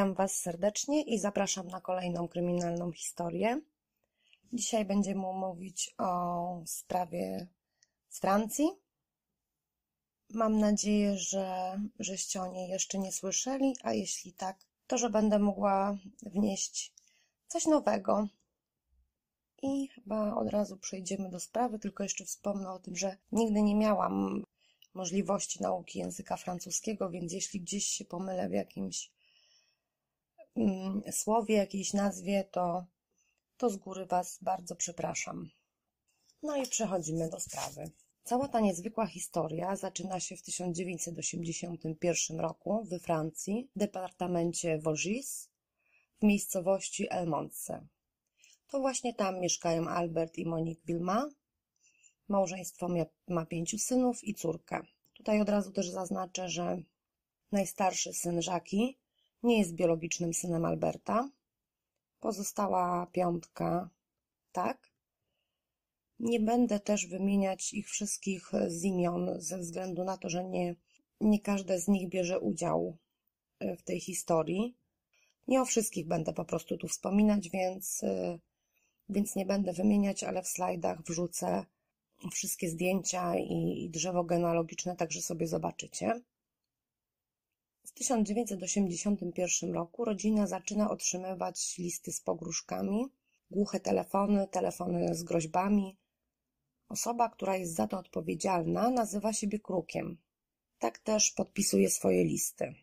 Witam Was serdecznie i zapraszam na kolejną kryminalną historię. Dzisiaj będziemy mówić o sprawie z Francji. Mam nadzieję, że żeście o niej jeszcze nie słyszeli, a jeśli tak, to że będę mogła wnieść coś nowego. I chyba od razu przejdziemy do sprawy, tylko jeszcze wspomnę o tym, że nigdy nie miałam możliwości nauki języka francuskiego, więc jeśli gdzieś się pomylę w jakimś słowie, jakiejś nazwie, to, to z góry Was bardzo przepraszam. No i przechodzimy do sprawy. Cała ta niezwykła historia zaczyna się w 1981 roku we Francji, w departamencie Vosges, w miejscowości El Monce. To właśnie tam mieszkają Albert i Monique Vilma. Małżeństwo ma pięciu synów i córkę. Tutaj od razu też zaznaczę, że najstarszy syn Żaki nie jest biologicznym synem Alberta. Pozostała piątka tak. Nie będę też wymieniać ich wszystkich z imion ze względu na to, że nie, nie każde z nich bierze udział e, w tej historii. Nie o wszystkich będę po prostu tu wspominać, więc, e, więc nie będę wymieniać, ale w slajdach wrzucę wszystkie zdjęcia i, i drzewo genealogiczne, także sobie zobaczycie. W 1981 roku rodzina zaczyna otrzymywać listy z pogróżkami, głuche telefony, telefony z groźbami. Osoba, która jest za to odpowiedzialna, nazywa siebie krukiem. Tak też podpisuje swoje listy.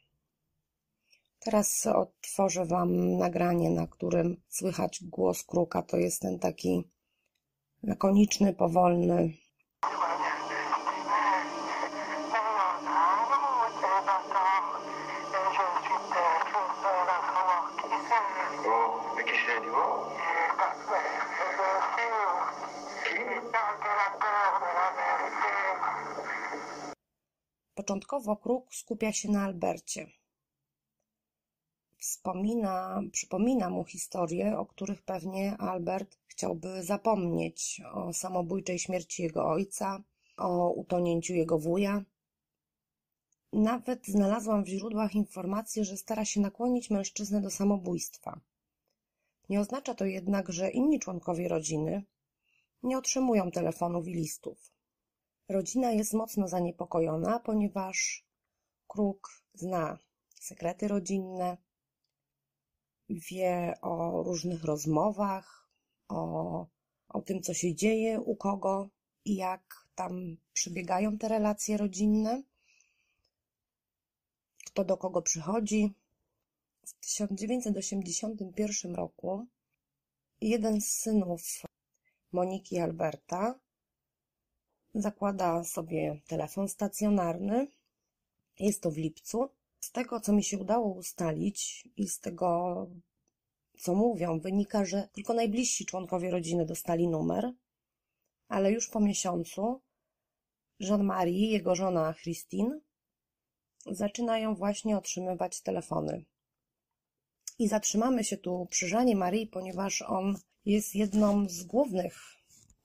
Teraz odtworzę Wam nagranie, na którym słychać głos kruka. To jest ten taki lakoniczny, powolny. Początkowo kruk skupia się na Albercie. Wspomina, przypomina mu historie, o których pewnie Albert chciałby zapomnieć o samobójczej śmierci jego ojca, o utonięciu jego wuja. Nawet znalazłam w źródłach informację, że stara się nakłonić mężczyznę do samobójstwa. Nie oznacza to jednak, że inni członkowie rodziny nie otrzymują telefonów i listów. Rodzina jest mocno zaniepokojona, ponieważ Kruk zna sekrety rodzinne, wie o różnych rozmowach, o, o tym, co się dzieje, u kogo i jak tam przebiegają te relacje rodzinne, kto do kogo przychodzi. W 1981 roku jeden z synów Moniki Alberta zakłada sobie telefon stacjonarny. Jest to w lipcu. Z tego, co mi się udało ustalić i z tego, co mówią, wynika, że tylko najbliżsi członkowie rodziny dostali numer, ale już po miesiącu Jean-Marie, jego żona Christine, zaczynają właśnie otrzymywać telefony. I zatrzymamy się tu przy Żanie Marii, ponieważ on jest jedną z głównych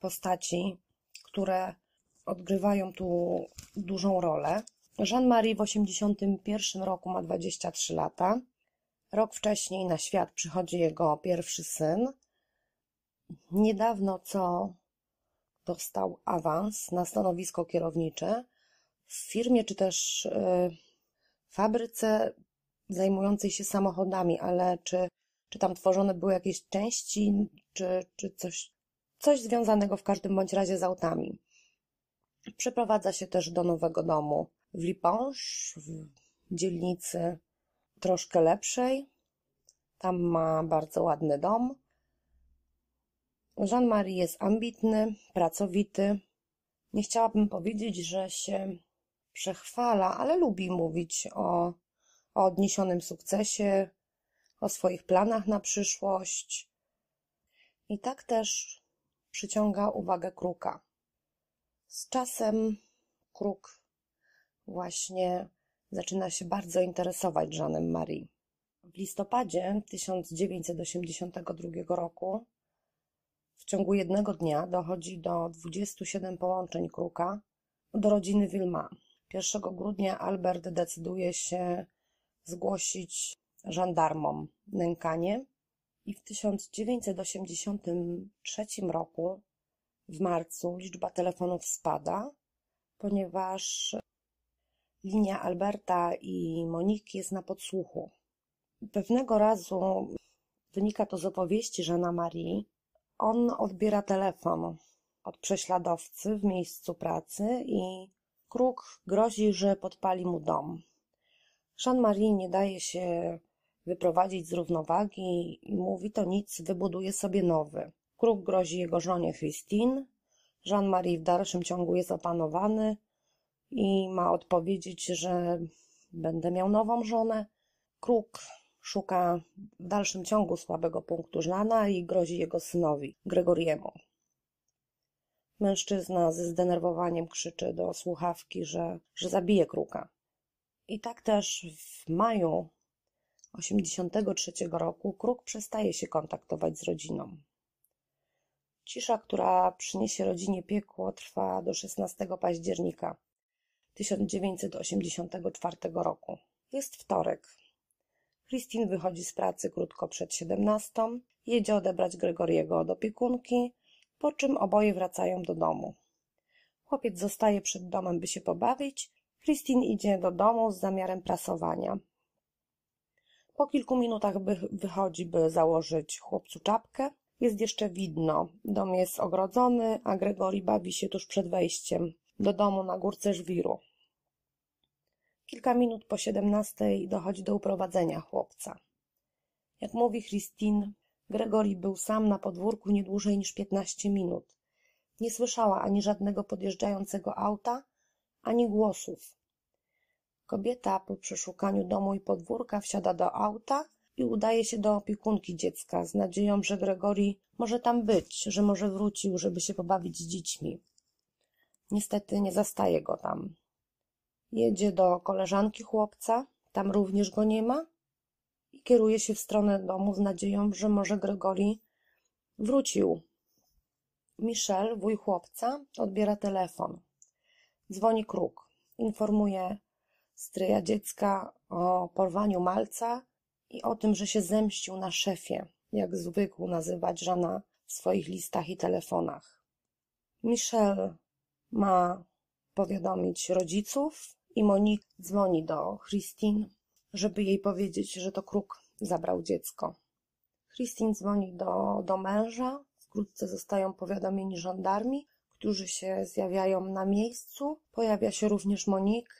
postaci, które odgrywają tu dużą rolę. Jean-Marie w 1981 roku ma 23 lata. Rok wcześniej na świat przychodzi jego pierwszy syn. Niedawno co dostał awans na stanowisko kierownicze w firmie czy też w fabryce zajmującej się samochodami, ale czy, czy tam tworzone były jakieś części, czy, czy coś, coś związanego w każdym bądź razie z autami. Przeprowadza się też do nowego domu w Liponge, w dzielnicy troszkę lepszej. Tam ma bardzo ładny dom. Jean-Marie jest ambitny, pracowity. Nie chciałabym powiedzieć, że się przechwala, ale lubi mówić o, o odniesionym sukcesie, o swoich planach na przyszłość. I tak też przyciąga uwagę kruka. Z czasem kruk właśnie zaczyna się bardzo interesować Żanem Marie. W listopadzie 1982 roku w ciągu jednego dnia dochodzi do 27 połączeń kruka do rodziny Wilma. 1 grudnia Albert decyduje się zgłosić żandarmom nękanie i w 1983 roku w marcu liczba telefonów spada, ponieważ linia Alberta i Moniki jest na podsłuchu. Pewnego razu wynika to z opowieści Żana Marii. On odbiera telefon od prześladowcy w miejscu pracy i kruk grozi, że podpali mu dom. Jean-Marie nie daje się wyprowadzić z równowagi i mówi to nic, wybuduje sobie nowy. Kruk grozi jego żonie Christine. Jean-Marie w dalszym ciągu jest opanowany i ma odpowiedzieć, że będę miał nową żonę. Kruk szuka w dalszym ciągu słabego punktu Żana i grozi jego synowi, Gregoriemu. Mężczyzna ze zdenerwowaniem krzyczy do słuchawki, że, że zabije kruka. I tak też w maju 1983 roku kruk przestaje się kontaktować z rodziną. Cisza, która przyniesie rodzinie piekło, trwa do 16 października 1984 roku. Jest wtorek. Christine wychodzi z pracy krótko przed 17, jedzie odebrać Gregoriego od opiekunki, po czym oboje wracają do domu. Chłopiec zostaje przed domem, by się pobawić. Christine idzie do domu z zamiarem prasowania. Po kilku minutach wychodzi, by założyć chłopcu czapkę. Jest jeszcze widno. Dom jest ogrodzony, a Gregory bawi się tuż przed wejściem do domu na górce żwiru. Kilka minut po siedemnastej dochodzi do uprowadzenia chłopca. Jak mówi Christine, Gregory był sam na podwórku nie dłużej niż piętnaście minut. Nie słyszała ani żadnego podjeżdżającego auta, ani głosów. Kobieta po przeszukaniu domu i podwórka wsiada do auta i udaje się do opiekunki dziecka z nadzieją, że Gregory może tam być, że może wrócił, żeby się pobawić z dziećmi. Niestety nie zastaje go tam. Jedzie do koleżanki chłopca, tam również go nie ma i kieruje się w stronę domu z nadzieją, że może Gregory wrócił. Michel, wuj chłopca, odbiera telefon. Dzwoni kruk. Informuje stryja dziecka o porwaniu malca i o tym, że się zemścił na szefie, jak zwykł nazywać żona w swoich listach i telefonach. Michel ma powiadomić rodziców i Monique dzwoni do Christine, żeby jej powiedzieć, że to kruk zabrał dziecko. Christine dzwoni do, do męża, wkrótce zostają powiadomieni żandarmi, którzy się zjawiają na miejscu. Pojawia się również Monique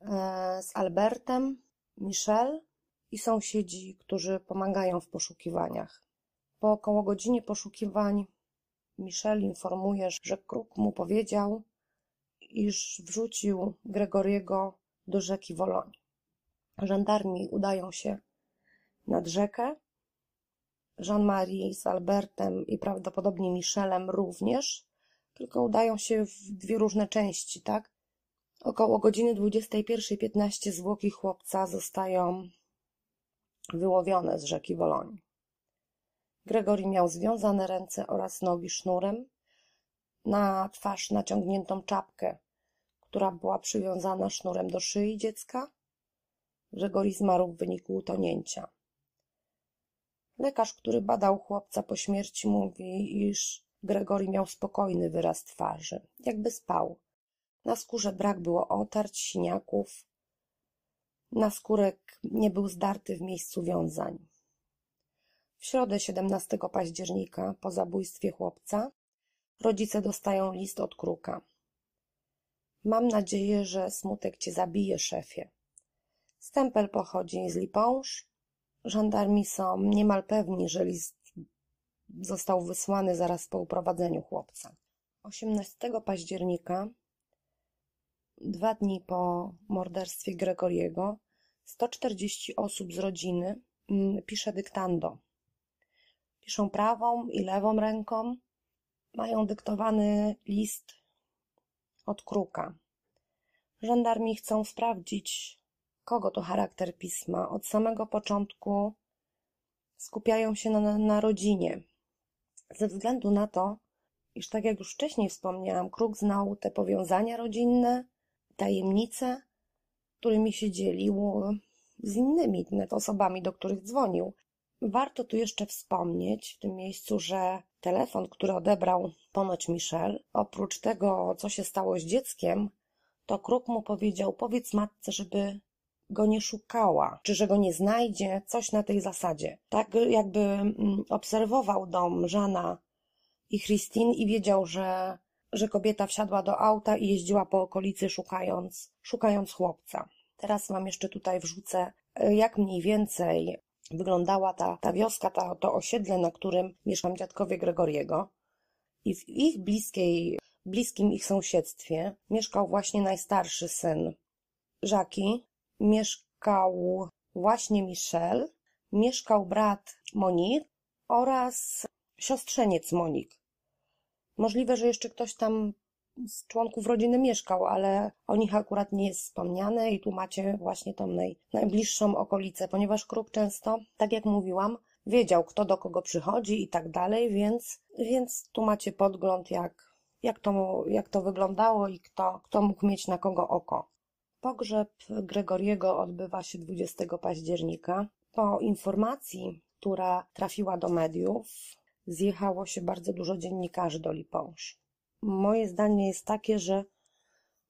e, z Albertem, Michel i sąsiedzi, którzy pomagają w poszukiwaniach. Po około godzinie poszukiwań Michel informuje, że kruk mu powiedział, iż wrzucił Gregoriego do rzeki Woloń. Żandarmi udają się nad rzekę. Jean-Marie z Albertem i prawdopodobnie Michelem również, tylko udają się w dwie różne części, tak? Około godziny 21.15 zwłoki chłopca zostają wyłowione z rzeki Woloń. Gregory miał związane ręce oraz nogi sznurem, na twarz naciągniętą czapkę, która była przywiązana sznurem do szyi dziecka. Gregory zmarł w wyniku utonięcia. Lekarz, który badał chłopca po śmierci, mówi, iż Gregory miał spokojny wyraz twarzy, jakby spał. Na skórze brak było otarć, siniaków. Naskórek nie był zdarty w miejscu wiązań. W środę 17 października, po zabójstwie chłopca, rodzice dostają list od kruka. Mam nadzieję, że smutek cię zabije, szefie. Stempel pochodzi z Liponge. Żandarmi są niemal pewni, że list został wysłany zaraz po uprowadzeniu chłopca. 18 października, dwa dni po morderstwie Gregoriego, 140 osób z rodziny mm, pisze dyktando. Piszą prawą i lewą ręką. Mają dyktowany list od kruka. Żandarmi chcą sprawdzić, kogo to charakter pisma. Od samego początku skupiają się na, na rodzinie. Ze względu na to, iż tak jak już wcześniej wspomniałam, kruk znał te powiązania rodzinne, tajemnice, którymi się dzielił z innymi osobami, do których dzwonił. Warto tu jeszcze wspomnieć w tym miejscu, że telefon, który odebrał ponoć Michel, oprócz tego, co się stało z dzieckiem, to Kruk mu powiedział: Powiedz matce, żeby go nie szukała, czy że go nie znajdzie, coś na tej zasadzie. Tak jakby mm, obserwował dom Żana i Christine i wiedział, że, że kobieta wsiadła do auta i jeździła po okolicy szukając, szukając chłopca. Teraz wam jeszcze tutaj wrzucę, e, jak mniej więcej wyglądała ta, ta wioska, ta, to osiedle, na którym mieszkam dziadkowie Gregoriego. I w ich bliskiej, bliskim ich sąsiedztwie mieszkał właśnie najstarszy syn Żaki, mieszkał właśnie Michel, mieszkał brat Monique oraz siostrzeniec Monik. Możliwe, że jeszcze ktoś tam z członków rodziny mieszkał, ale o nich akurat nie jest wspomniane i tu macie właśnie tą naj, najbliższą okolicę, ponieważ Kruk często, tak jak mówiłam, wiedział, kto do kogo przychodzi i tak dalej, więc, więc tu macie podgląd, jak, jak, to, jak to wyglądało i kto, kto mógł mieć na kogo oko. Pogrzeb Gregoriego odbywa się 20 października. Po informacji, która trafiła do mediów, zjechało się bardzo dużo dziennikarzy do Lipąż. Moje zdanie jest takie, że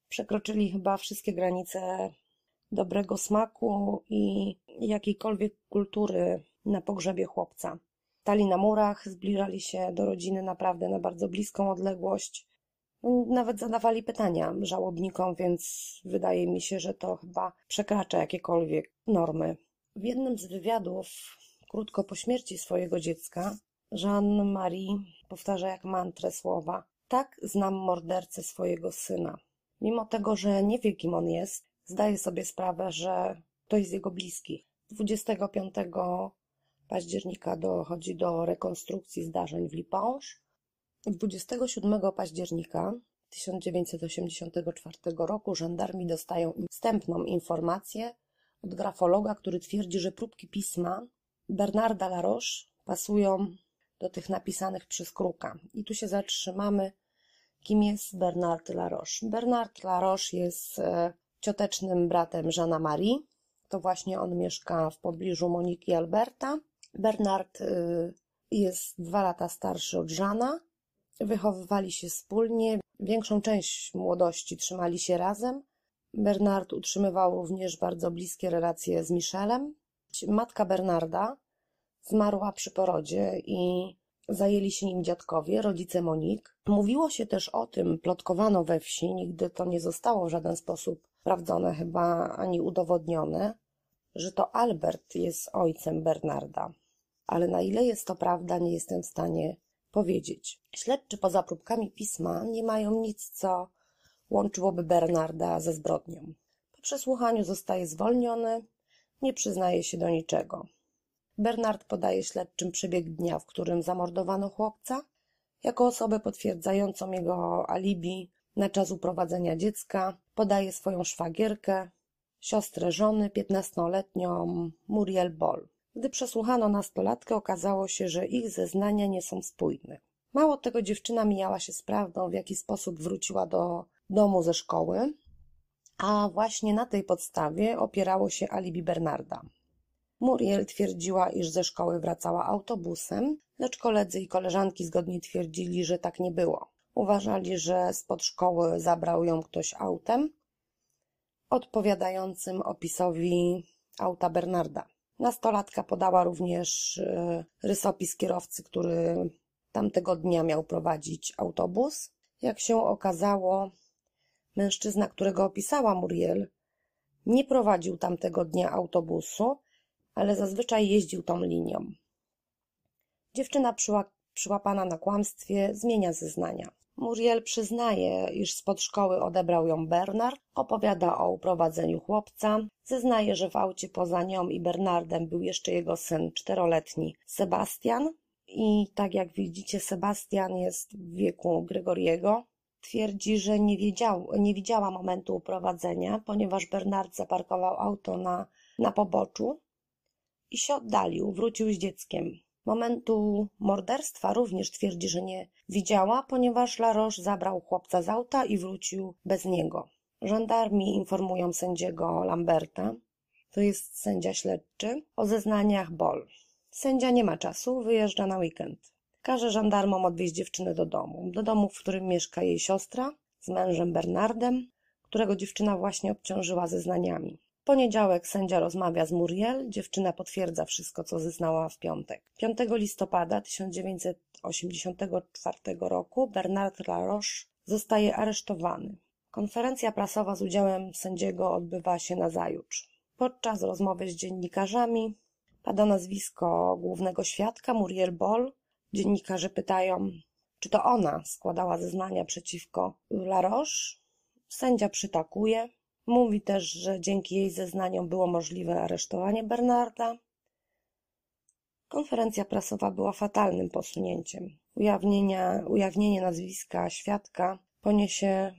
przekroczyli chyba wszystkie granice dobrego smaku i jakiejkolwiek kultury na pogrzebie chłopca. Stali na murach, zbliżali się do rodziny naprawdę na bardzo bliską odległość. Nawet zadawali pytania żałobnikom, więc wydaje mi się, że to chyba przekracza jakiekolwiek normy. W jednym z wywiadów, krótko po śmierci swojego dziecka, Jeanne-Marie powtarza jak mantrę słowa tak znam mordercę swojego syna. Mimo tego, że nie wie, kim on jest, zdaje sobie sprawę, że to jest jego bliski. 25 października dochodzi do rekonstrukcji zdarzeń w Liponge. 27 października 1984 roku żandarmi dostają wstępną informację od grafologa, który twierdzi, że próbki pisma Bernarda Laroche pasują do tych napisanych przez Kruka. I tu się zatrzymamy, kim jest Bernard Laroche. Bernard Laroche jest e, ciotecznym bratem Żana Marie. To właśnie on mieszka w pobliżu Moniki Alberta. Bernard e, jest dwa lata starszy od Żana. Wychowywali się wspólnie. Większą część młodości trzymali się razem. Bernard utrzymywał również bardzo bliskie relacje z Michelem. Matka Bernarda zmarła przy porodzie i zajęli się nim dziadkowie, rodzice Monik. Mówiło się też o tym, plotkowano we wsi, nigdy to nie zostało w żaden sposób sprawdzone chyba ani udowodnione, że to Albert jest ojcem Bernarda. Ale na ile jest to prawda, nie jestem w stanie powiedzieć. Śledczy poza próbkami pisma nie mają nic, co łączyłoby Bernarda ze zbrodnią. Po przesłuchaniu zostaje zwolniony, nie przyznaje się do niczego. Bernard podaje śledczym przebieg dnia, w którym zamordowano chłopca, jako osobę potwierdzającą jego alibi na czas uprowadzenia dziecka, podaje swoją szwagierkę, siostrę żony, piętnastoletnią Muriel Boll. Gdy przesłuchano nastolatkę, okazało się, że ich zeznania nie są spójne. Mało tego, dziewczyna mijała się z prawdą, w jaki sposób wróciła do domu ze szkoły, a właśnie na tej podstawie opierało się alibi Bernarda. Muriel twierdziła, iż ze szkoły wracała autobusem, lecz koledzy i koleżanki zgodnie twierdzili, że tak nie było. Uważali, że spod szkoły zabrał ją ktoś autem, odpowiadającym opisowi auta Bernarda. Nastolatka podała również e, rysopis kierowcy, który tamtego dnia miał prowadzić autobus. Jak się okazało, mężczyzna, którego opisała Muriel, nie prowadził tamtego dnia autobusu, ale zazwyczaj jeździł tą linią. Dziewczyna przyła przyłapana na kłamstwie zmienia zeznania. Muriel przyznaje, iż spod szkoły odebrał ją Bernard, opowiada o uprowadzeniu chłopca, zeznaje, że w aucie poza nią i Bernardem był jeszcze jego syn czteroletni Sebastian i tak jak widzicie Sebastian jest w wieku Gregoriego. Twierdzi, że nie, wiedział, nie widziała momentu uprowadzenia, ponieważ Bernard zaparkował auto na, na poboczu i się oddalił, wrócił z dzieckiem. Momentu morderstwa również twierdzi, że nie widziała, ponieważ Laroche zabrał chłopca z auta i wrócił bez niego. Żandarmi informują sędziego Lamberta, to jest sędzia śledczy, o zeznaniach Bol. Sędzia nie ma czasu, wyjeżdża na weekend. Każe żandarmom odwieźć dziewczynę do domu. Do domu, w którym mieszka jej siostra z mężem Bernardem, którego dziewczyna właśnie obciążyła zeznaniami. Poniedziałek sędzia rozmawia z Muriel, dziewczyna potwierdza wszystko, co zeznała w piątek. 5 listopada 1984 roku Bernard Laroche zostaje aresztowany. Konferencja prasowa z udziałem sędziego odbywa się nazajutrz. Podczas rozmowy z dziennikarzami pada nazwisko głównego świadka Muriel Boll. Dziennikarze pytają, czy to ona składała zeznania przeciwko Laroche. Sędzia przytakuje. Mówi też, że dzięki jej zeznaniom było możliwe aresztowanie Bernarda. Konferencja prasowa była fatalnym posunięciem. Ujawnienia, ujawnienie nazwiska świadka poniesie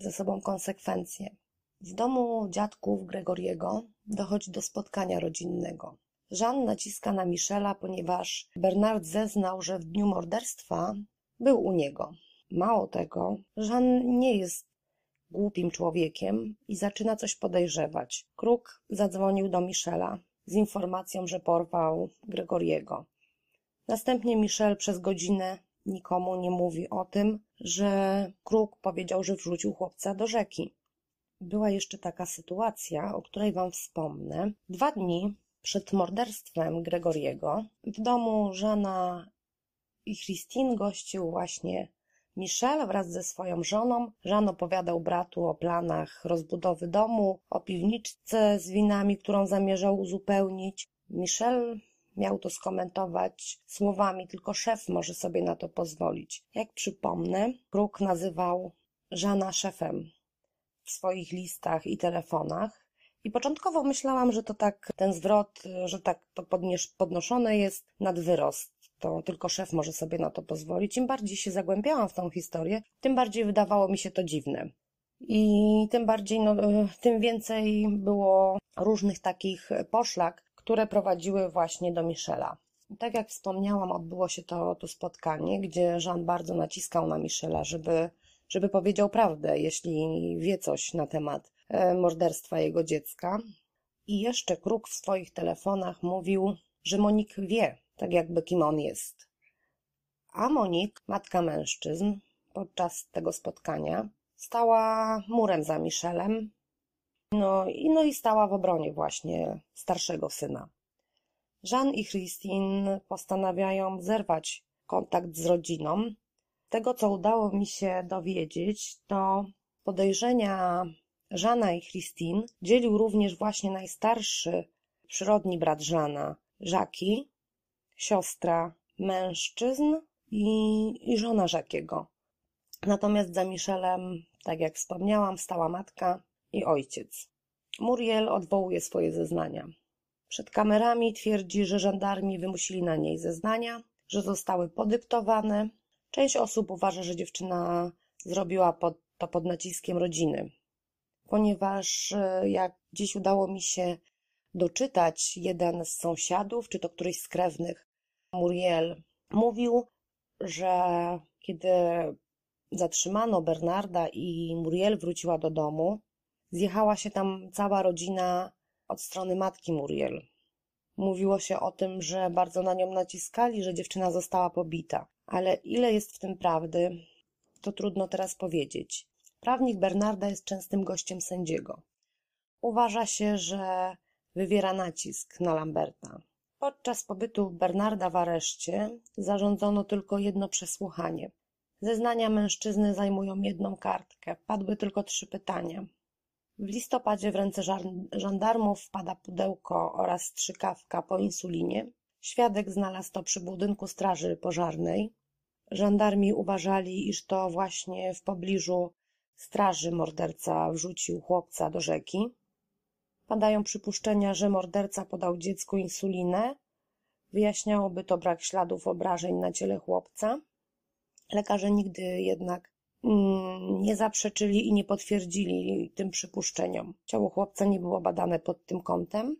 ze sobą konsekwencje. W domu dziadków Gregoriego dochodzi do spotkania rodzinnego. Jean naciska na Michela, ponieważ Bernard zeznał, że w dniu morderstwa był u niego. Mało tego, Jean nie jest głupim człowiekiem i zaczyna coś podejrzewać. Kruk zadzwonił do Michela z informacją, że porwał Gregoriego. Następnie Michel przez godzinę nikomu nie mówi o tym, że Kruk powiedział, że wrzucił chłopca do rzeki. Była jeszcze taka sytuacja, o której wam wspomnę. Dwa dni przed morderstwem Gregoriego w domu Żana i Christine gościł właśnie Michel wraz ze swoją żoną. Żan opowiadał bratu o planach rozbudowy domu, o piwniczce z winami, którą zamierzał uzupełnić. Michel miał to skomentować słowami, tylko szef może sobie na to pozwolić. Jak przypomnę, Kruk nazywał Żana szefem w swoich listach i telefonach. I początkowo myślałam, że to tak, ten zwrot, że tak to podnoszone jest nad wyrost. To tylko szef może sobie na to pozwolić. Im bardziej się zagłębiałam w tą historię, tym bardziej wydawało mi się to dziwne. I tym bardziej, no, tym więcej było różnych takich poszlak, które prowadziły właśnie do Michela. Tak jak wspomniałam, odbyło się to, to spotkanie, gdzie Jean bardzo naciskał na Michela, żeby, żeby powiedział prawdę, jeśli wie coś na temat e, morderstwa jego dziecka. I jeszcze Kruk w swoich telefonach mówił, że Monik wie, tak jakby kim on jest. A Monik, matka mężczyzn, podczas tego spotkania stała murem za Michelem, no i, no i stała w obronie właśnie starszego syna. Jean i Christine postanawiają zerwać kontakt z rodziną. Tego, co udało mi się dowiedzieć, to podejrzenia Żana i Christine dzielił również właśnie najstarszy przyrodni brat Żana, Żaki, siostra mężczyzn i, i żona Żakiego. Natomiast za Michelem, tak jak wspomniałam, stała matka i ojciec. Muriel odwołuje swoje zeznania. Przed kamerami twierdzi, że żandarmi wymusili na niej zeznania, że zostały podyktowane. Część osób uważa, że dziewczyna zrobiła pod, to pod naciskiem rodziny, ponieważ e, jak dziś udało mi się doczytać, jeden z sąsiadów, czy to któryś z krewnych, Muriel, mówił, że kiedy zatrzymano Bernarda i Muriel wróciła do domu, zjechała się tam cała rodzina od strony matki Muriel. Mówiło się o tym, że bardzo na nią naciskali, że dziewczyna została pobita. Ale ile jest w tym prawdy, to trudno teraz powiedzieć. Prawnik Bernarda jest częstym gościem sędziego. Uważa się, że wywiera nacisk na Lamberta. Podczas pobytu Bernarda w areszcie zarządzono tylko jedno przesłuchanie. Zeznania mężczyzny zajmują jedną kartkę. Padły tylko trzy pytania. W listopadzie w ręce żandarmów wpada pudełko oraz strzykawka po insulinie. Świadek znalazł to przy budynku straży pożarnej. Żandarmi uważali, iż to właśnie w pobliżu straży morderca wrzucił chłopca do rzeki. Padają przypuszczenia, że morderca podał dziecku insulinę. Wyjaśniałoby to brak śladów obrażeń na ciele chłopca. Lekarze nigdy jednak Mm, nie zaprzeczyli i nie potwierdzili tym przypuszczeniom. Ciało chłopca nie było badane pod tym kątem.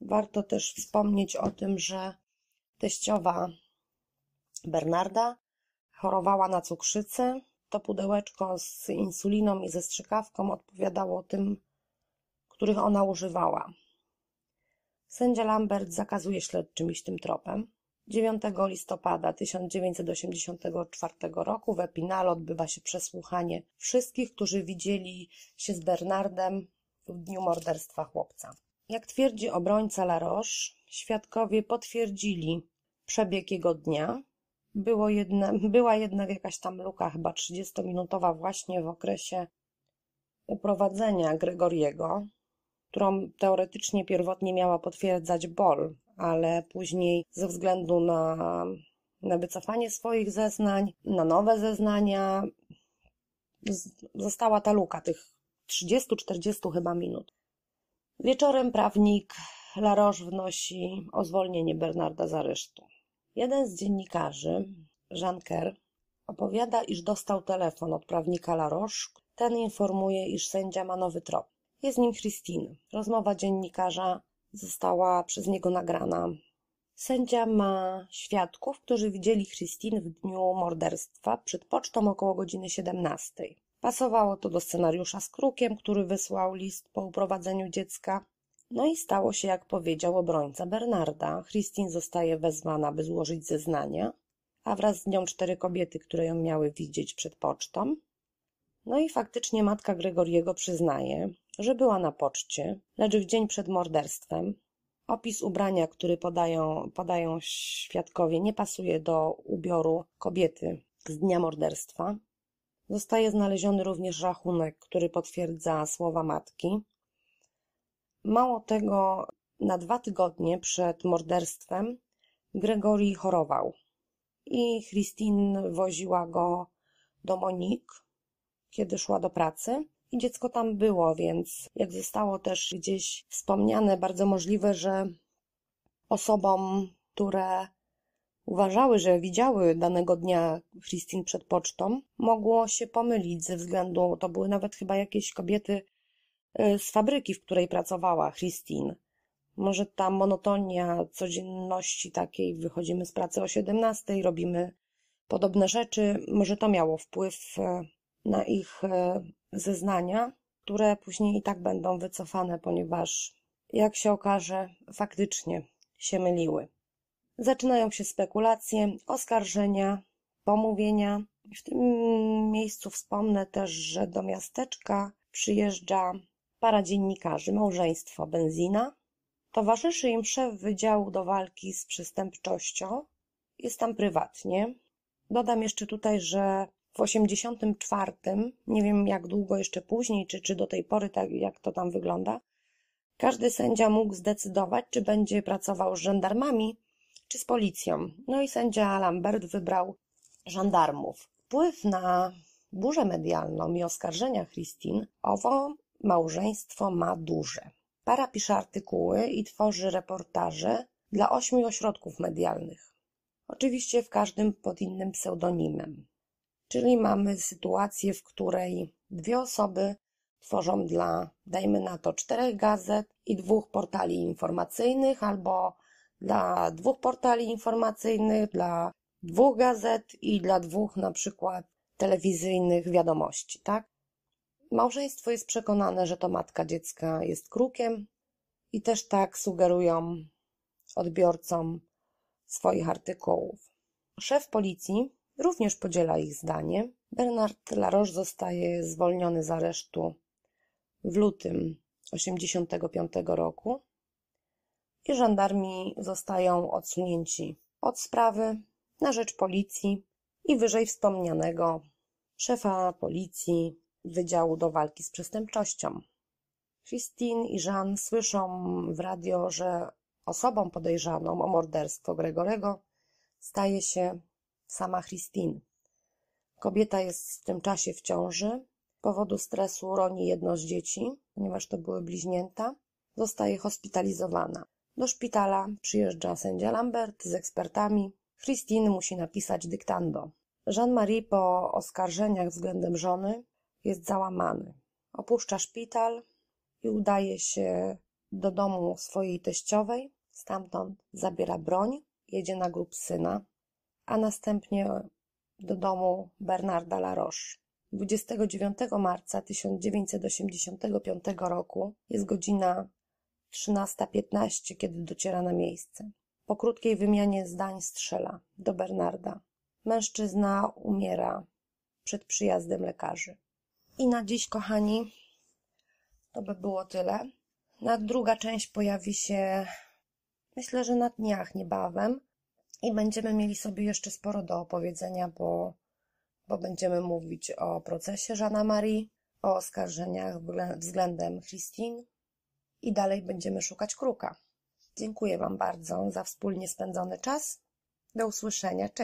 Warto też wspomnieć o tym, że teściowa Bernarda chorowała na cukrzycę. To pudełeczko z insuliną i ze strzykawką odpowiadało tym, których ona używała. Sędzia Lambert zakazuje śledczym iść tym tropem. 9 listopada 1984 roku w Epinal odbywa się przesłuchanie wszystkich, którzy widzieli się z Bernardem w dniu morderstwa chłopca. Jak twierdzi obrońca Laroche, świadkowie potwierdzili przebieg jego dnia. Było była jednak jakaś tam luka, chyba 30-minutowa właśnie w okresie uprowadzenia Gregoriego, którą teoretycznie pierwotnie miała potwierdzać Bol, ale później ze względu na, na wycofanie swoich zeznań, na nowe zeznania, została ta luka tych 30-40 chyba minut. Wieczorem prawnik Laroche wnosi o zwolnienie Bernarda z aresztu. Jeden z dziennikarzy, Jean Kerr, opowiada, iż dostał telefon od prawnika Laroche. Ten informuje, iż sędzia ma nowy trop. Jest nim Christine. Rozmowa dziennikarza została przez niego nagrana. Sędzia ma świadków, którzy widzieli Christine w dniu morderstwa przed pocztą około godziny 17. Pasowało to do scenariusza z krukiem, który wysłał list po uprowadzeniu dziecka. No i stało się, jak powiedział obrońca Bernarda. Christine zostaje wezwana, by złożyć zeznania, a wraz z nią cztery kobiety, które ją miały widzieć przed pocztą. No i faktycznie matka Gregoriego przyznaje, że była na poczcie, lecz w dzień przed morderstwem. Opis ubrania, który podają, podają świadkowie, nie pasuje do ubioru kobiety z dnia morderstwa. Zostaje znaleziony również rachunek, który potwierdza słowa matki. Mało tego, na dwa tygodnie przed morderstwem Gregory chorował i Christine woziła go do Monique, kiedy szła do pracy i dziecko tam było, więc jak zostało też gdzieś wspomniane, bardzo możliwe, że osobom, które uważały, że widziały danego dnia Christine przed pocztą, mogło się pomylić ze względu, to były nawet chyba jakieś kobiety y, z fabryki, w której pracowała Christine. Może ta monotonia codzienności takiej, wychodzimy z pracy o 17, robimy podobne rzeczy, może to miało wpływ y, na ich y, zeznania, które później i tak będą wycofane, ponieważ, jak się okaże, faktycznie się myliły. Zaczynają się spekulacje, oskarżenia, pomówienia. W tym miejscu wspomnę też, że do miasteczka przyjeżdża para dziennikarzy, małżeństwo Benzina. Towarzyszy im szef Wydziału do walki z przestępczością. Jest tam prywatnie. Dodam jeszcze tutaj, że w 84, nie wiem jak długo jeszcze później, czy, czy do tej pory, tak jak to tam wygląda, każdy sędzia mógł zdecydować, czy będzie pracował z żandarmami, czy z policją. No i sędzia Lambert wybrał żandarmów. Wpływ na burzę medialną i oskarżenia Christine owo małżeństwo ma duże. Para pisze artykuły i tworzy reportaże dla ośmiu ośrodków medialnych. Oczywiście w każdym pod innym pseudonimem. Czyli mamy sytuację, w której dwie osoby tworzą dla, dajmy na to, czterech gazet i dwóch portali informacyjnych, albo dla dwóch portali informacyjnych, dla dwóch gazet i dla dwóch na przykład telewizyjnych wiadomości, tak? Małżeństwo jest przekonane, że to matka dziecka jest krukiem i też tak sugerują odbiorcom swoich artykułów. Szef policji również podziela ich zdanie. Bernard Laroche zostaje zwolniony z aresztu w lutym 1985 roku i żandarmi zostają odsunięci od sprawy na rzecz policji i wyżej wspomnianego szefa policji Wydziału do Walki z Przestępczością. Christine i Jean słyszą w radio, że osobą podejrzaną o morderstwo Gregorego staje się sama Christine. Kobieta jest w tym czasie w ciąży. Z powodu stresu roni jedno z dzieci, ponieważ to były bliźnięta. Zostaje hospitalizowana. Do szpitala przyjeżdża sędzia Lambert z ekspertami. Christine musi napisać dyktando. Jean-Marie po oskarżeniach względem żony jest załamany. Opuszcza szpital i udaje się do domu swojej teściowej. Stamtąd zabiera broń, jedzie na grób syna, a następnie do domu Bernarda Laroche. 29 marca 1985 roku jest godzina 13.15, kiedy dociera na miejsce. Po krótkiej wymianie zdań strzela do Bernarda. Mężczyzna umiera przed przyjazdem lekarzy. I na dziś, kochani, to by było tyle. Na druga część pojawi się, myślę, że na dniach niebawem. I będziemy mieli sobie jeszcze sporo do opowiedzenia, bo, bo będziemy mówić o procesie Żana Marii, o oskarżeniach względem Christine i dalej będziemy szukać kruka. Dziękuję Wam bardzo za wspólnie spędzony czas. Do usłyszenia. Cześć.